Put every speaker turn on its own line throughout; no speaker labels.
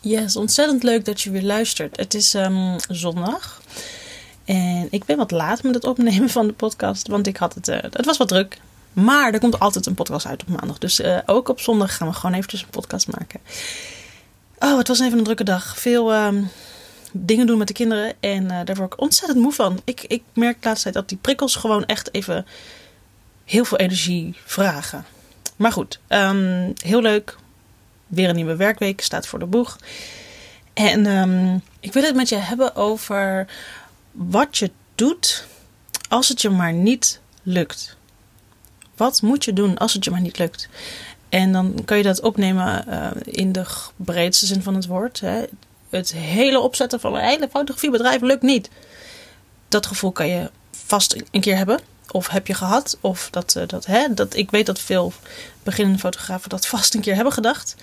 Yes, ontzettend leuk dat je weer luistert. Het is ehm, zondag. En ik ben wat laat met het opnemen van de podcast, want ik had het, uh, het was wat druk. Maar er komt altijd een podcast uit op maandag. Dus uh, ook op zondag gaan we gewoon eventjes een podcast maken. Oh, het was even een drukke dag. Veel um, dingen doen met de kinderen. En uh, daar word ik ontzettend moe van. Ik, ik merk de laatste tijd dat die prikkels gewoon echt even heel veel energie vragen. Maar goed, um, heel leuk. Weer een nieuwe werkweek staat voor de boeg. En um, ik wil het met je hebben over wat je doet als het je maar niet lukt. Wat moet je doen als het je maar niet lukt? En dan kan je dat opnemen uh, in de breedste zin van het woord. Hè. Het hele opzetten van een hele fotografiebedrijf lukt niet. Dat gevoel kan je vast een keer hebben. Of heb je gehad. Of dat, uh, dat, hè, dat ik weet dat veel beginnende fotografen dat vast een keer hebben gedacht.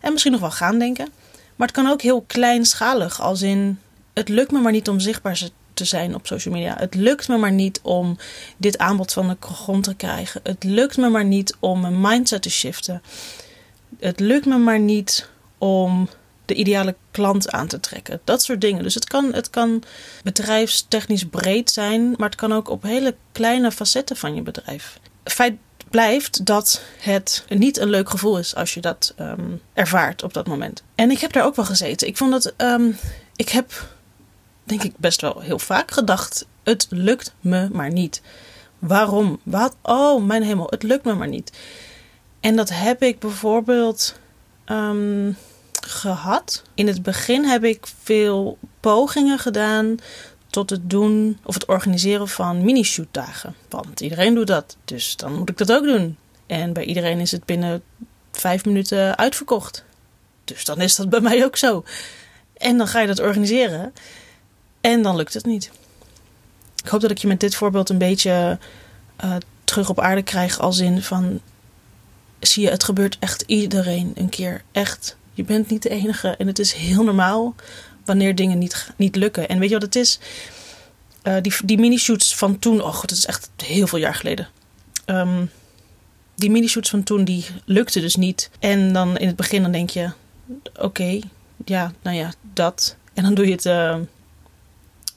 En misschien nog wel gaan denken. Maar het kan ook heel kleinschalig. Als in, het lukt me maar niet om zichtbaar te zijn op social media. Het lukt me maar niet om dit aanbod van de grond te krijgen. Het lukt me maar niet om mijn mindset te shiften. Het lukt me maar niet om de ideale klant aan te trekken. Dat soort dingen. Dus het kan, het kan bedrijfstechnisch breed zijn, maar het kan ook op hele kleine facetten van je bedrijf. Feit blijft dat het niet een leuk gevoel is als je dat um, ervaart op dat moment. En ik heb daar ook wel gezeten. Ik vond dat. Um, ik heb denk ik best wel heel vaak gedacht: het lukt me maar niet. Waarom? Wat? Oh, mijn hemel, het lukt me maar niet. En dat heb ik bijvoorbeeld um, gehad. In het begin heb ik veel pogingen gedaan tot het doen of het organiseren van mini-shootdagen. Want iedereen doet dat, dus dan moet ik dat ook doen. En bij iedereen is het binnen vijf minuten uitverkocht. Dus dan is dat bij mij ook zo. En dan ga je dat organiseren en dan lukt het niet. Ik hoop dat ik je met dit voorbeeld een beetje uh, terug op aarde krijg. Als in van, zie je, het gebeurt echt iedereen een keer. Echt, je bent niet de enige. En het is heel normaal wanneer dingen niet, niet lukken. En weet je wat het is? Uh, die, die mini-shoots van toen, oh god, dat is echt heel veel jaar geleden. Um, die mini-shoots van toen, die lukte dus niet. En dan in het begin dan denk je, oké, ja, nou ja, dat. En dan doe je het uh,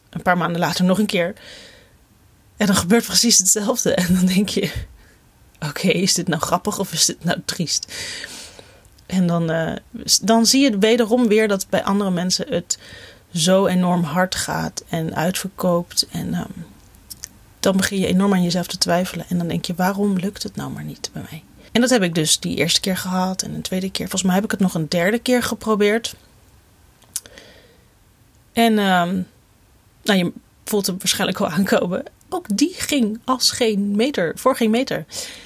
een paar maanden later nog een keer. En dan gebeurt precies hetzelfde. En dan denk je, oké, is dit nou grappig of is dit nou triest? En dan, uh, dan zie je wederom weer dat bij andere mensen het zo enorm hard gaat en uitverkoopt. En um, dan begin je enorm aan jezelf te twijfelen. En dan denk je, waarom lukt het nou maar niet bij mij? En dat heb ik dus die eerste keer gehad en een tweede keer. Volgens mij heb ik het nog een derde keer geprobeerd. En um, nou, je voelt hem waarschijnlijk wel aankomen. Ook die ging als geen meter, voor geen meter.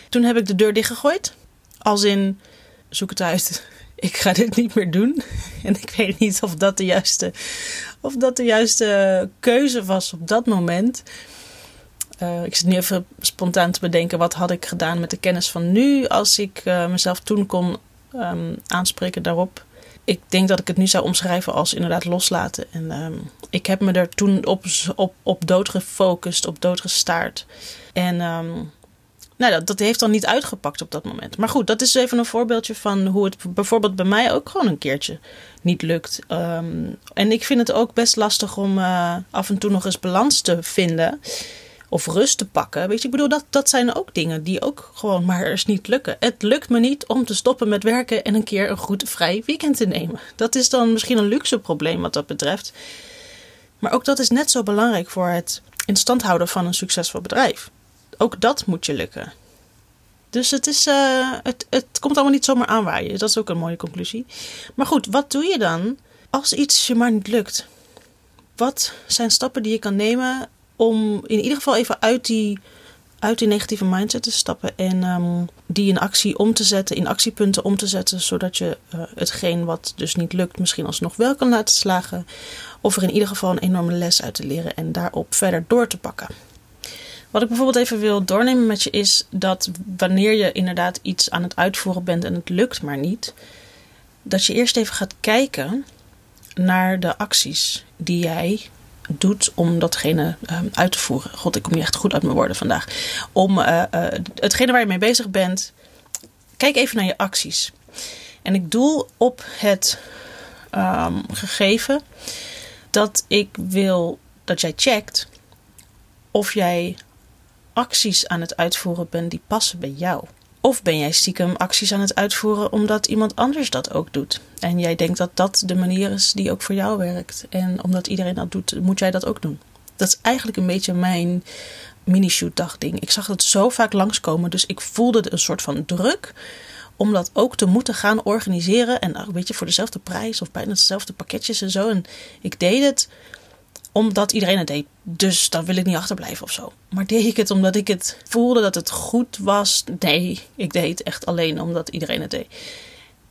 Toen heb ik de deur dichtgegooid. Als in, zoek het uit. Ik ga dit niet meer doen. En ik weet niet of dat de juiste, of dat de juiste keuze was op dat moment. Uh, ik zit nu even spontaan te bedenken. Wat had ik gedaan met de kennis van nu. Als ik uh, mezelf toen kon um, aanspreken daarop. Ik denk dat ik het nu zou omschrijven als inderdaad loslaten. En um, ik heb me er toen op, op, op dood gefocust. Op dood gestaard. En... Um, nou, dat, dat heeft dan niet uitgepakt op dat moment. Maar goed, dat is even een voorbeeldje van hoe het bijvoorbeeld bij mij ook gewoon een keertje niet lukt. Um, en ik vind het ook best lastig om uh, af en toe nog eens balans te vinden. Of rust te pakken. Weet je, ik bedoel, dat, dat zijn ook dingen die ook gewoon maar eens niet lukken. Het lukt me niet om te stoppen met werken en een keer een goed vrij weekend te nemen. Dat is dan misschien een luxe probleem wat dat betreft. Maar ook dat is net zo belangrijk voor het in stand houden van een succesvol bedrijf ook dat moet je lukken. Dus het, is, uh, het, het komt allemaal niet zomaar aanwaaien. Dat is ook een mooie conclusie. Maar goed, wat doe je dan als iets je maar niet lukt? Wat zijn stappen die je kan nemen om in ieder geval even uit die, uit die negatieve mindset te stappen en um, die in actie om te zetten, in actiepunten om te zetten, zodat je uh, hetgeen wat dus niet lukt misschien alsnog wel kan laten slagen. Of er in ieder geval een enorme les uit te leren en daarop verder door te pakken. Wat ik bijvoorbeeld even wil doornemen met je is dat wanneer je inderdaad iets aan het uitvoeren bent en het lukt maar niet, dat je eerst even gaat kijken naar de acties die jij doet om datgene uh, uit te voeren. God, ik kom niet echt goed uit mijn woorden vandaag. Om uh, uh, hetgene waar je mee bezig bent, kijk even naar je acties. En ik doel op het ehm, gegeven dat ik wil dat jij checkt of jij acties aan het uitvoeren bent die passen bij jou. Of ben jij stiekem acties aan het uitvoeren omdat iemand anders dat ook doet? En jij denkt dat dat de manier is die ook voor jou werkt. En omdat iedereen dat doet, moet jij dat ook doen. Dat is eigenlijk een beetje mijn mini-shoot dagding. Ik zag het zo vaak langskomen, dus ik voelde een soort van druk om dat ook te moeten gaan organiseren. En een beetje voor dezelfde prijs of bijna dezelfde pakketjes en zo. En ik deed het omdat iedereen het deed. Dus dan wil ik niet achterblijven of zo. Maar deed ik het omdat ik het voelde dat het goed was? Nee, ik deed het echt alleen omdat iedereen het deed.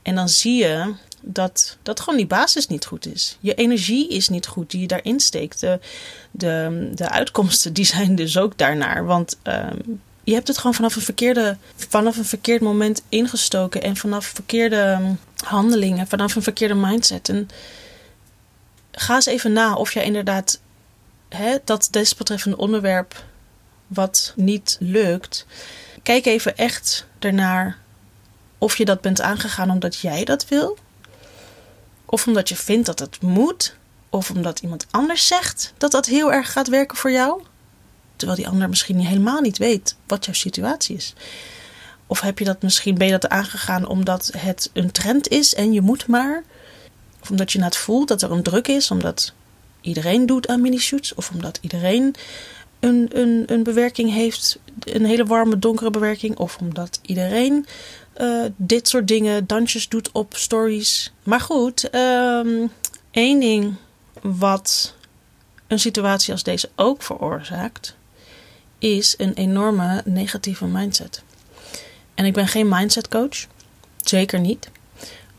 En dan zie je dat, dat gewoon die basis niet goed is. Je energie is niet goed die je daarin steekt. De, de, de uitkomsten die zijn dus ook daarnaar. Want ehm, je hebt het gewoon vanaf een, verkeerde, vanaf een verkeerd moment ingestoken. En vanaf verkeerde handelingen, vanaf een verkeerde mindset. En ga eens even na of je inderdaad hè, dat desbetreffende onderwerp wat niet lukt. Kijk even echt ernaar of je dat bent aangegaan omdat jij dat wil. Of omdat je vindt dat het moet. Of omdat iemand anders zegt dat dat heel erg gaat werken voor jou. Terwijl die ander misschien helemaal niet weet wat jouw situatie is. Of heb je dat misschien, ben je dat aangegaan omdat het een trend is en je moet maar. Of omdat je net voelt dat er een druk is, omdat iedereen doet aan mini-shoots. Of omdat iedereen een, een, een bewerking heeft, een hele warme, donkere bewerking. Of omdat iedereen uh, dit soort dingen, dansjes doet op stories. Maar goed, um, één ding wat een situatie als deze ook veroorzaakt, is een enorme negatieve mindset. En ik ben geen mindset coach, zeker niet.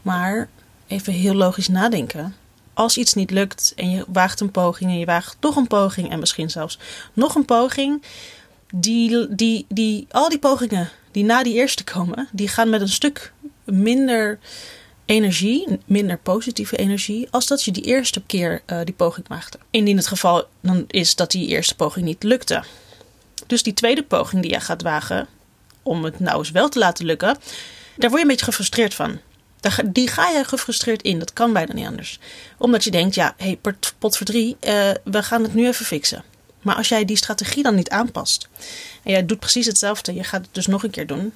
Maar even heel logisch nadenken. Als iets niet lukt en je waagt een poging en je waagt toch een poging en misschien zelfs nog een poging, die, die, die, al die pogingen die na die eerste komen, die gaan met een stuk minder energie, minder positieve energie, als dat je die eerste keer uh, die poging maakte. Indien het geval dan is dat die eerste poging niet lukte. Dus die tweede poging die je gaat wagen, om het nou eens wel te laten lukken, daar word je een beetje gefrustreerd van. Die ga je gefrustreerd in. Dat kan bijna niet anders. Omdat je denkt, ja, hey, pot voor drie, uh, we gaan het nu even fixen. Maar als jij die strategie dan niet aanpast. En jij doet precies hetzelfde. Je gaat het dus nog een keer doen.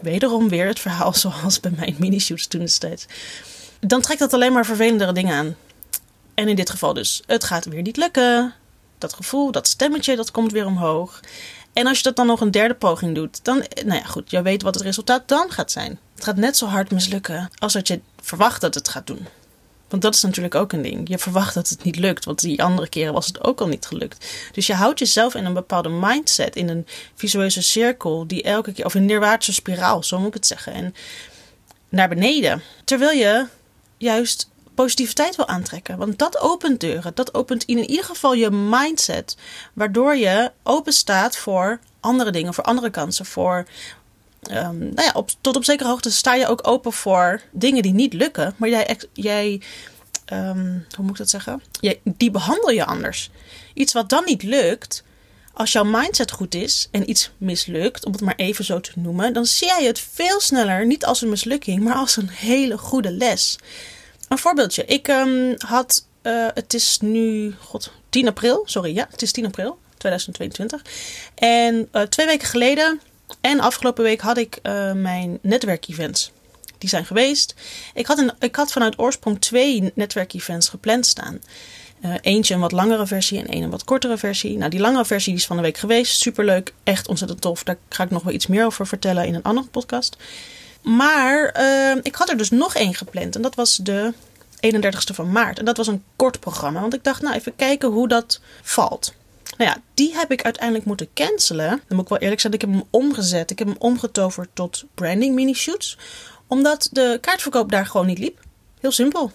Wederom weer het verhaal zoals bij mijn mini-shoots toen destijds. Dan trekt dat alleen maar vervelendere dingen aan. En in dit geval dus, het gaat weer niet lukken. Dat gevoel, dat stemmetje, dat komt weer omhoog. En als je dat dan nog een derde poging doet, dan, nou ja, goed, je weet wat het resultaat dan gaat zijn. Het gaat net zo hard mislukken als dat je verwacht dat het gaat doen. Want dat is natuurlijk ook een ding. Je verwacht dat het niet lukt, want die andere keren was het ook al niet gelukt. Dus je houdt jezelf in een bepaalde mindset, in een visueuze cirkel, die elke keer, of een neerwaartse spiraal, zo moet ik het zeggen. En naar beneden. Terwijl je juist positiviteit wil aantrekken. Want dat opent deuren. Dat opent in ieder geval je mindset. Waardoor je open staat voor andere dingen, voor andere kansen, voor um, nou ja, tot op zekere hoogte sta je ook open voor dingen die niet lukken. Maar jij, jij um, hoe moet ik dat zeggen? Jij, die behandel je anders. Iets wat dan niet lukt, als jouw mindset goed is en iets mislukt, om het maar even zo te noemen, dan zie jij het veel sneller niet als een mislukking, maar als een hele goede les. Een voorbeeldje. Ik um, had, uh, het is nu, god, 10 april, sorry, ja, het is 10 april 2022. En uh, twee weken geleden en afgelopen week had ik uh, mijn netwerkevents. Die zijn geweest. Ik had, een, ik had vanuit oorsprong twee netwerkevents gepland staan. Eentje een wat langere versie en een, een wat kortere versie. Nou, die langere versie is van de week geweest. Superleuk, echt ontzettend tof. Daar ga ik nog wel iets meer over vertellen in een andere podcast. Maar uh, ik had er dus nog één gepland. En dat was de 31ste van maart. En dat was een kort programma. Want ik dacht, nou, even kijken hoe dat valt. Nou ja, die heb ik uiteindelijk moeten cancelen. Dan moet ik wel eerlijk zijn, ik heb hem omgezet. Ik heb hem omgetoverd tot branding mini-shoots. Omdat de kaartverkoop daar gewoon niet liep. Heel simpel.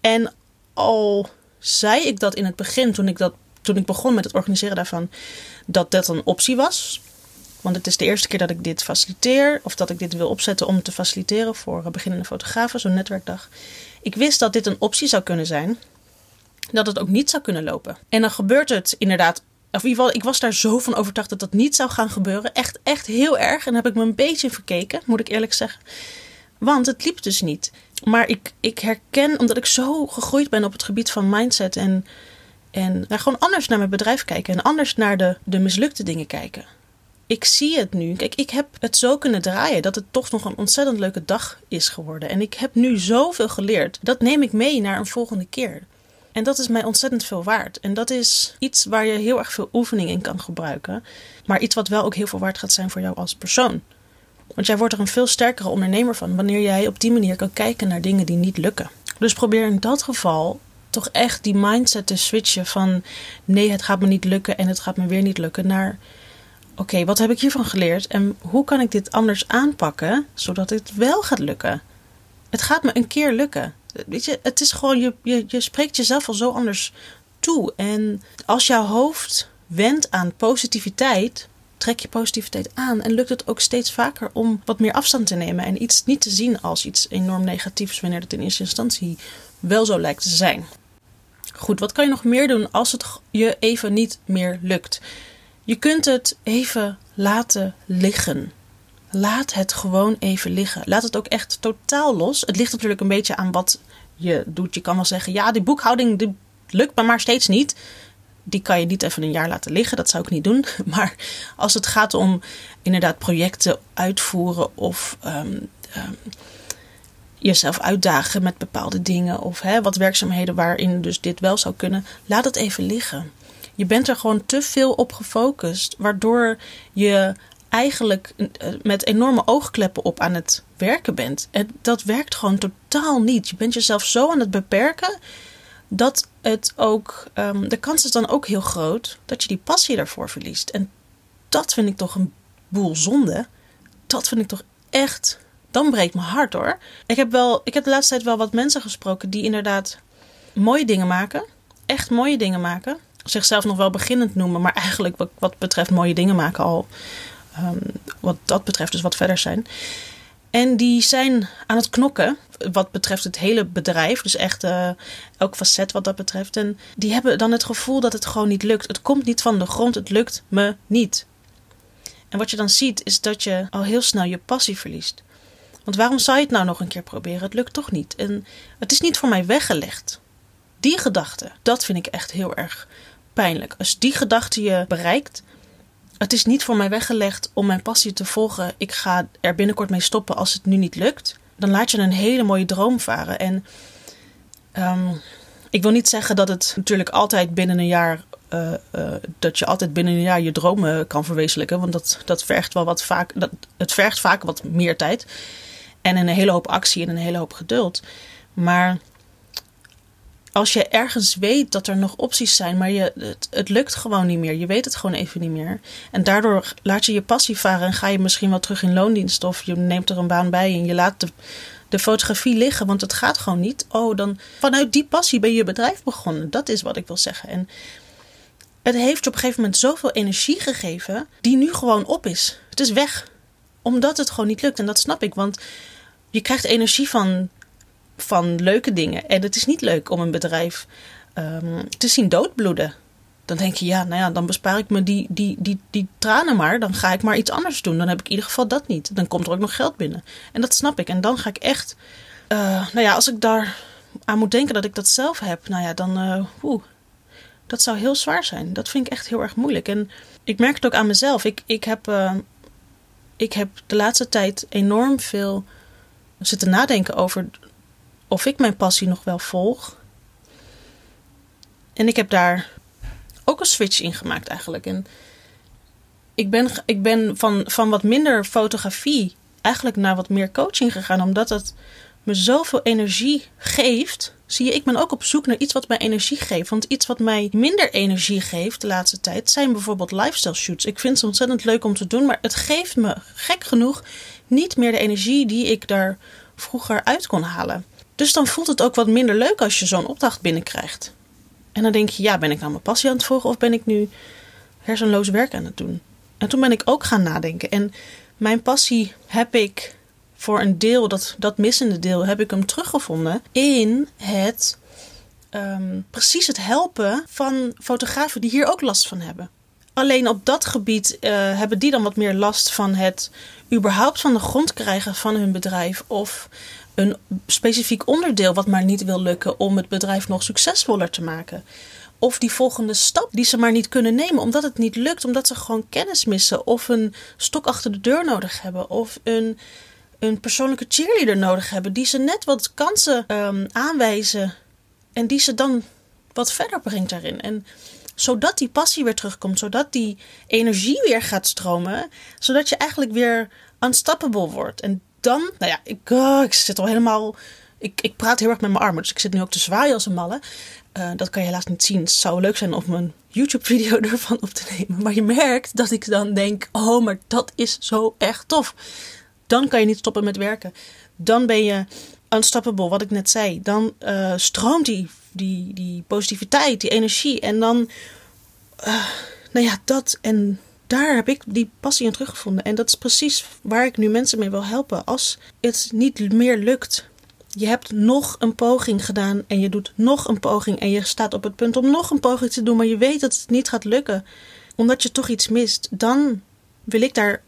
En al zei ik dat in het begin, toen ik, dat, toen ik begon met het organiseren daarvan, dat dat een optie was. Want het is de eerste keer dat ik dit faciliteer, of dat ik dit wil opzetten om te faciliteren voor beginnende fotografen, zo'n netwerkdag. Ik wist dat dit een optie zou kunnen zijn, dat het ook niet zou kunnen lopen. En dan gebeurt het inderdaad of in ieder geval, ik was daar zo van overtuigd dat dat niet zou gaan gebeuren. Echt, echt heel erg. En heb ik me een beetje verkeken, moet ik eerlijk zeggen. Want het liep dus niet. maar ik, ik herken, omdat ik zo gegroeid ben op het gebied van mindset en, en nou, gewoon anders naar mijn bedrijf kijken en anders naar de, de mislukte dingen kijken. Ik zie het nu. Kijk, ik heb het zo kunnen draaien dat het toch nog een ontzettend leuke dag is geworden. En ik heb nu zoveel geleerd. Dat neem ik mee naar een volgende keer. En dat is mij ontzettend veel waard. En dat is iets waar je heel erg veel oefening in kan gebruiken. Maar iets wat wel ook heel veel waard gaat zijn voor jou als persoon. Want jij wordt er een veel sterkere ondernemer van wanneer jij op die manier kan kijken naar dingen die niet lukken. Dus probeer in dat geval toch echt die mindset te switchen van nee, het gaat me niet lukken en het gaat me weer niet lukken naar oké, wat heb ik hiervan geleerd en hoe kan ik dit anders aanpakken zodat het wel gaat lukken? Het gaat me een keer lukken. Weet je, het is gewoon, je, je, je spreekt jezelf al zo anders toe. En als jouw hoofd wendt aan positiviteit, trek je positiviteit aan en lukt het ook steeds vaker om wat meer afstand te nemen en iets niet te zien als iets enorm negatiefs wanneer het in eerste instantie wel zo lijkt te zijn. Goed, wat kan je nog meer doen als het je even niet meer lukt? Je kunt het even laten liggen. Laat het gewoon even liggen. Laat het ook echt totaal los. Het ligt natuurlijk een beetje aan wat je doet. Je kan wel zeggen: ja, die boekhouding die lukt me maar steeds niet die kan je niet even een jaar laten liggen. Dat zou ik niet doen. Maar als het gaat om inderdaad projecten uitvoeren of ehm, ehm, jezelf uitdagen met bepaalde dingen of hè, wat werkzaamheden waarin dus dit wel zou kunnen, laat het even liggen. Je bent er gewoon te veel op gefocust, waardoor je eigenlijk eh, met enorme oogkleppen op aan het werken bent. En dat werkt gewoon totaal niet. Je bent jezelf zo aan het beperken dat het ook, um, de kans is dan ook heel groot dat je die passie daarvoor verliest. En dat vind ik toch een boel zonde. Dat vind ik toch echt, dan breekt mijn hart hoor. Ik heb, wel, ik heb de laatste tijd wel wat mensen gesproken die inderdaad mooie dingen maken. Echt mooie dingen maken. Zichzelf nog wel beginnend noemen, maar eigenlijk wat, betreft mooie dingen maken al. Um, wat dat betreft dus wat verder zijn. En die zijn aan het knokken wat betreft het hele bedrijf. Dus echt uh, elk facet wat dat betreft. En die hebben dan het gevoel dat het gewoon niet lukt. Het komt niet van de grond, het lukt me niet. En wat je dan ziet is dat je al heel snel je passie verliest. Want waarom zou je het nou nog een keer proberen? Het lukt toch niet. En het is niet voor mij weggelegd. Die gedachte, dat vind ik echt heel erg pijnlijk. Als die gedachte je bereikt, het is niet voor mij weggelegd om mijn passie te volgen. Ik ga er binnenkort mee stoppen als het nu niet lukt. Dan laat je een hele mooie droom varen. En ehm, ik wil niet zeggen dat het natuurlijk altijd binnen een jaar. Uh, uh, dat je altijd binnen een jaar je dromen kan verwezenlijken. Want dat, dat vergt wel wat vaak. Dat, het vergt vaak wat meer tijd. En een hele hoop actie en een hele hoop geduld. Maar als je ergens weet dat er nog opties zijn, maar je, het, lukt gewoon niet meer. Je weet het gewoon even niet meer. En daardoor laat je je passie varen en ga je misschien wel terug in loondienst of je neemt er een baan bij en je laat de, de fotografie liggen, want het gaat gewoon niet. Oh, dan vanuit die passie ben je bedrijf begonnen. Dat is wat ik wil zeggen. En het heeft op een gegeven moment zoveel energie gegeven, die nu gewoon op is. Het is weg. Omdat het gewoon niet lukt. En dat snap ik, want je krijgt energie van van leuke dingen. En het is niet leuk om een bedrijf um, te zien doodbloeden. Dan denk je, ja, nou ja, dan bespaar ik me die, die, die, die tranen maar. Dan ga ik maar iets anders doen. Dan heb ik in ieder geval dat niet. Dan komt er ook nog geld binnen. En dat snap ik. En dan ga ik echt. Uh, nou ja, als ik daar aan moet denken dat ik dat zelf heb, nou ja, dan. Uh, oeh, dat zou heel zwaar zijn. Dat vind ik echt heel erg moeilijk. En ik merk het ook aan mezelf. Ik, ik, heb, uh, ik heb de laatste tijd enorm veel zitten nadenken over of ik mijn passie nog wel volg. En ik heb daar ook een switch in gemaakt eigenlijk. En ik ben, ik ben van, van wat minder fotografie eigenlijk naar wat meer coaching gegaan. Omdat het me zoveel energie geeft. Zie je, ik ben ook op zoek naar iets wat mij energie geeft. Want iets wat mij minder energie geeft de laatste tijd zijn bijvoorbeeld lifestyle shoots. Ik vind ze ontzettend leuk om te doen, maar het geeft me gek genoeg niet meer de energie die ik daar vroeger uit kon halen. Dus dan voelt het ook wat minder leuk als je zo'n opdracht binnenkrijgt. En dan denk je, ja, ben ik nou mijn passie aan het volgen of ben ik nu hersenloos werk aan het doen? En toen ben ik ook gaan nadenken. En mijn passie heb ik voor een deel, dat, dat missende deel, heb ik hem teruggevonden in het um, precies het helpen van fotografen die hier ook last van hebben. Alleen op dat gebied uh, hebben die dan wat meer last van het überhaupt van de grond krijgen van hun bedrijf. Of een specifiek onderdeel wat maar niet wil lukken om het bedrijf nog succesvoller te maken. Of die volgende stap die ze maar niet kunnen nemen omdat het niet lukt, omdat ze gewoon kennis missen. Of een stok achter de deur nodig hebben. Of een, een persoonlijke cheerleader nodig hebben die ze net wat kansen um, aanwijzen. En die ze dan wat verder brengt daarin. En zodat die passie weer terugkomt, zodat die energie weer gaat stromen, zodat je eigenlijk weer unstoppable wordt. En dan, nou ja, ik, oh, ik zit al helemaal. Ik, ik praat heel erg met mijn armen, dus ik zit nu ook te zwaaien als een malle. Uh, dat kan je helaas niet zien. Het zou leuk zijn om een YouTube-video ervan op te nemen. Maar je merkt dat ik dan denk: oh, maar dat is zo echt tof. Dan kan je niet stoppen met werken. Dan ben je unstoppable, wat ik net zei. Dan uh, stroomt die, die, die positiviteit, die energie. En dan, uh, nou ja, dat. En daar heb ik die passie in teruggevonden. En dat is precies waar ik nu mensen mee wil helpen. Als het niet meer lukt, je hebt nog een poging gedaan en je doet nog een poging en je staat op het punt om nog een poging te doen, maar je weet dat het niet gaat lukken, omdat je toch iets mist, dan wil ik daar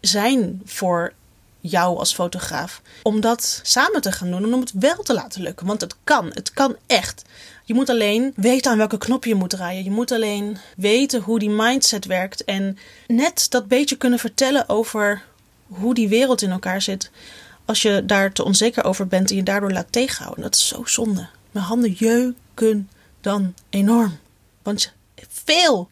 zijn voor jou als fotograaf. Om dat samen te gaan doen en om het wel te laten lukken. Want het kan, het kan echt. Je moet alleen weten aan welke knop je moet draaien. Je moet alleen weten hoe die mindset werkt. En net dat beetje kunnen vertellen over hoe die wereld in elkaar zit. Als je daar te onzeker over bent en je daardoor laat tegenhouden. Dat is zo zonde. Mijn handen jeuken dan enorm. Want veel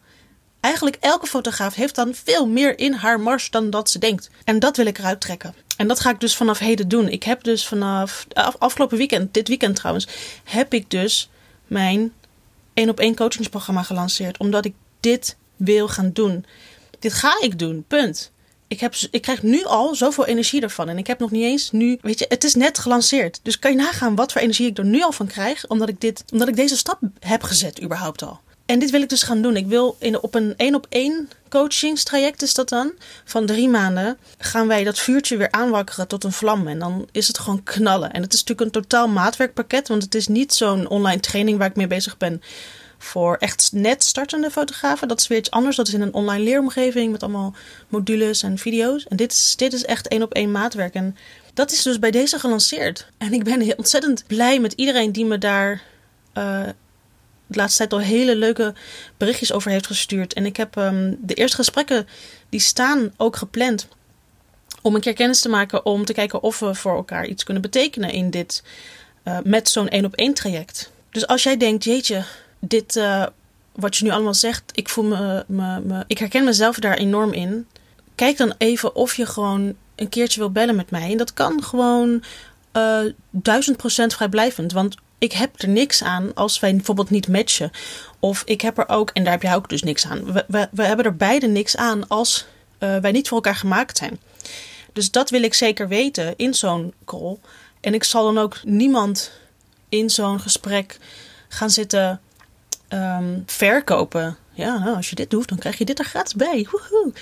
Eigenlijk elke fotograaf heeft dan veel meer in haar mars dan dat ze denkt. En dat wil ik eruit trekken. En dat ga ik dus vanaf heden doen. Ik heb dus vanaf afgelopen weekend, dit weekend trouwens, heb ik dus mijn één op één coachingsprogramma gelanceerd. Omdat ik dit wil gaan doen. Dit ga ik doen. Punt. Ik, heb, ik krijg nu al zoveel energie ervan. En ik heb nog niet eens nu. Weet je, het is net gelanceerd. Dus kan je nagaan wat voor energie ik er nu al van krijg. Omdat ik, dit, omdat ik deze stap heb gezet, überhaupt al. En dit wil ik dus gaan doen. Ik wil in, op een één op één coachingstraject is dat dan. Van drie maanden gaan wij dat vuurtje weer aanwakkeren tot een vlam. En dan is het gewoon knallen. En het is natuurlijk een totaal maatwerkpakket. Want het is niet zo'n online training waar ik mee bezig ben. Voor echt net startende fotografen. Dat is weer iets anders. Dat is in een online leeromgeving met allemaal modules en video's. En dit is, dit is echt één op één maatwerk. En dat is dus bij deze gelanceerd. En ik ben ontzettend blij met iedereen die me daar uh, laatste tijd al hele leuke berichtjes over heeft gestuurd. En ik heb um, de eerste gesprekken, die staan ook gepland. Om een keer kennis te maken, om te kijken of we voor elkaar iets kunnen betekenen in dit. Uh, met zo'n één op één traject. Dus als jij denkt, jeetje, dit uh, wat je nu allemaal zegt, ik voel me, me, me, ik herken mezelf daar enorm in. Kijk dan even of je gewoon een keertje wil bellen met mij. En dat kan gewoon uh, duizend procent vrijblijvend. Want ik heb er niks aan als wij bijvoorbeeld niet matchen. Of ik heb er ook, en daar heb jij ook dus niks aan. We, we, hebben er beide niks aan als uh, wij niet voor elkaar gemaakt zijn. Dus dat wil ik zeker weten in zo'n call. En ik zal dan ook niemand in zo'n gesprek gaan zitten um, verkopen. Ja, nou, als je dit doet, dan krijg je dit er gratis bij. Woehoe.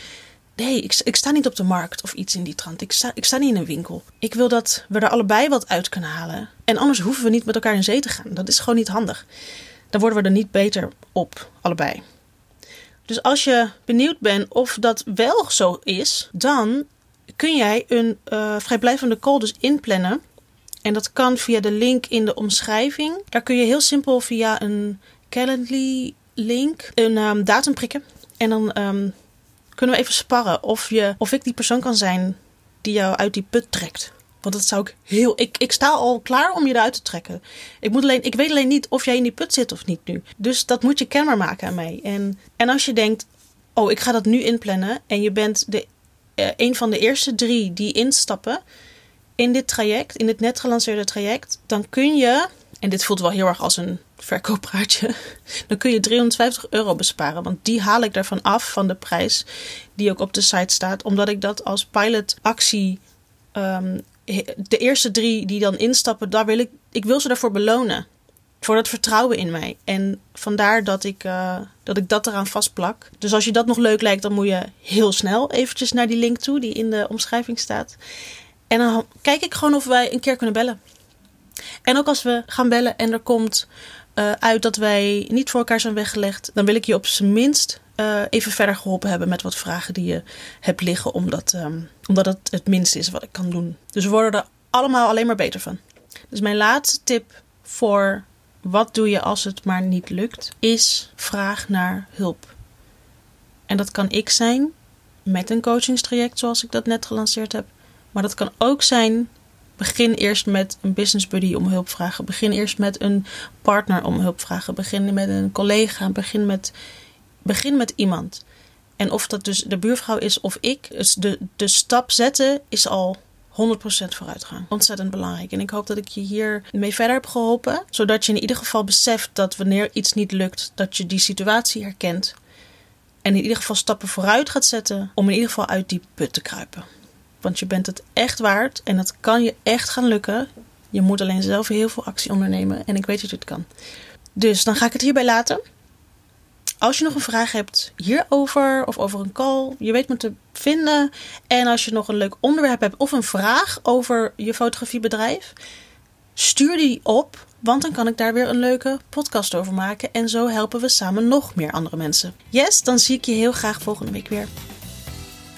Ik, ik, sta niet op de markt of iets in die trant. Ik sta, ik sta niet in een winkel. Ik wil dat we er allebei wat uit kunnen halen. En anders hoeven we niet met elkaar in zee te gaan. Dat is gewoon niet handig. Dan worden we er niet beter op, allebei. Dus als je benieuwd bent of dat wel zo is, dan kun jij een uh, vrijblijvende call dus inplannen. En dat kan via de link in de omschrijving. Daar kun je heel simpel via een Calendly link een um, datum prikken. En dan um, kunnen we even sparren of, je, of ik die persoon kan zijn die jou uit die put trekt. Want dat zou ik heel. Ik, ik sta al klaar om je eruit te trekken. Ik, moet alleen, ik weet alleen niet of jij in die put zit of niet nu. Dus dat moet je kenbaar maken aan mij. En, en als je denkt: oh, ik ga dat nu inplannen. En je bent de, uh, een van de eerste drie die instappen in dit traject, in dit net gelanceerde traject. Dan kun je. En dit voelt wel heel erg als een verkooppraatje, dan kun je 350 euro besparen. Want die haal ik daarvan af van de prijs die ook op de site staat. Omdat ik dat als pilotactie. Um, de eerste drie die dan instappen, daar wil ik, ik wil ze daarvoor belonen. Voor dat vertrouwen in mij. En vandaar dat ik, uh, dat ik dat eraan vastplak. Dus als je dat nog leuk lijkt, dan moet je heel snel eventjes naar die link toe die in de omschrijving staat. En dan kijk ik gewoon of wij een keer kunnen bellen. En ook als we gaan bellen en er komt uh, uit dat wij niet voor elkaar zijn weggelegd, dan wil ik je op zijn minst uh, even verder geholpen hebben met wat vragen die je hebt liggen, omdat, um, omdat het het minste is wat ik kan doen. Dus we worden er allemaal alleen maar beter van. Dus mijn laatste tip voor wat doe je als het maar niet lukt, is vraag naar hulp. En dat kan ik zijn met een coachingstraject zoals ik dat net gelanceerd heb. Maar dat kan ook zijn Begin eerst met een business buddy om hulp vragen. Begin eerst met een partner om hulp vragen. Begin met een collega. Begin met, begin met iemand. En of dat dus de buurvrouw is of ik, de, de stap zetten is al 100% vooruitgang. Ontzettend belangrijk. En ik hoop dat ik je hier mee verder heb geholpen. Zodat je in ieder geval beseft dat wanneer iets niet lukt, dat je die situatie herkent. En in ieder geval stappen vooruit gaat zetten om in ieder geval uit die put te kruipen. Want je bent het echt waard en het kan je echt gaan lukken. Je moet alleen zelf heel veel actie ondernemen en ik weet dat je het kan. Dus dan ga ik het hierbij laten. Als je nog een vraag hebt hierover of over een call, je weet me te vinden. En als je nog een leuk onderwerp hebt of een vraag over je fotografiebedrijf, stuur die op, want dan kan ik daar weer een leuke podcast over maken. En zo helpen we samen nog meer andere mensen. Yes, dan zie ik je heel graag volgende week weer.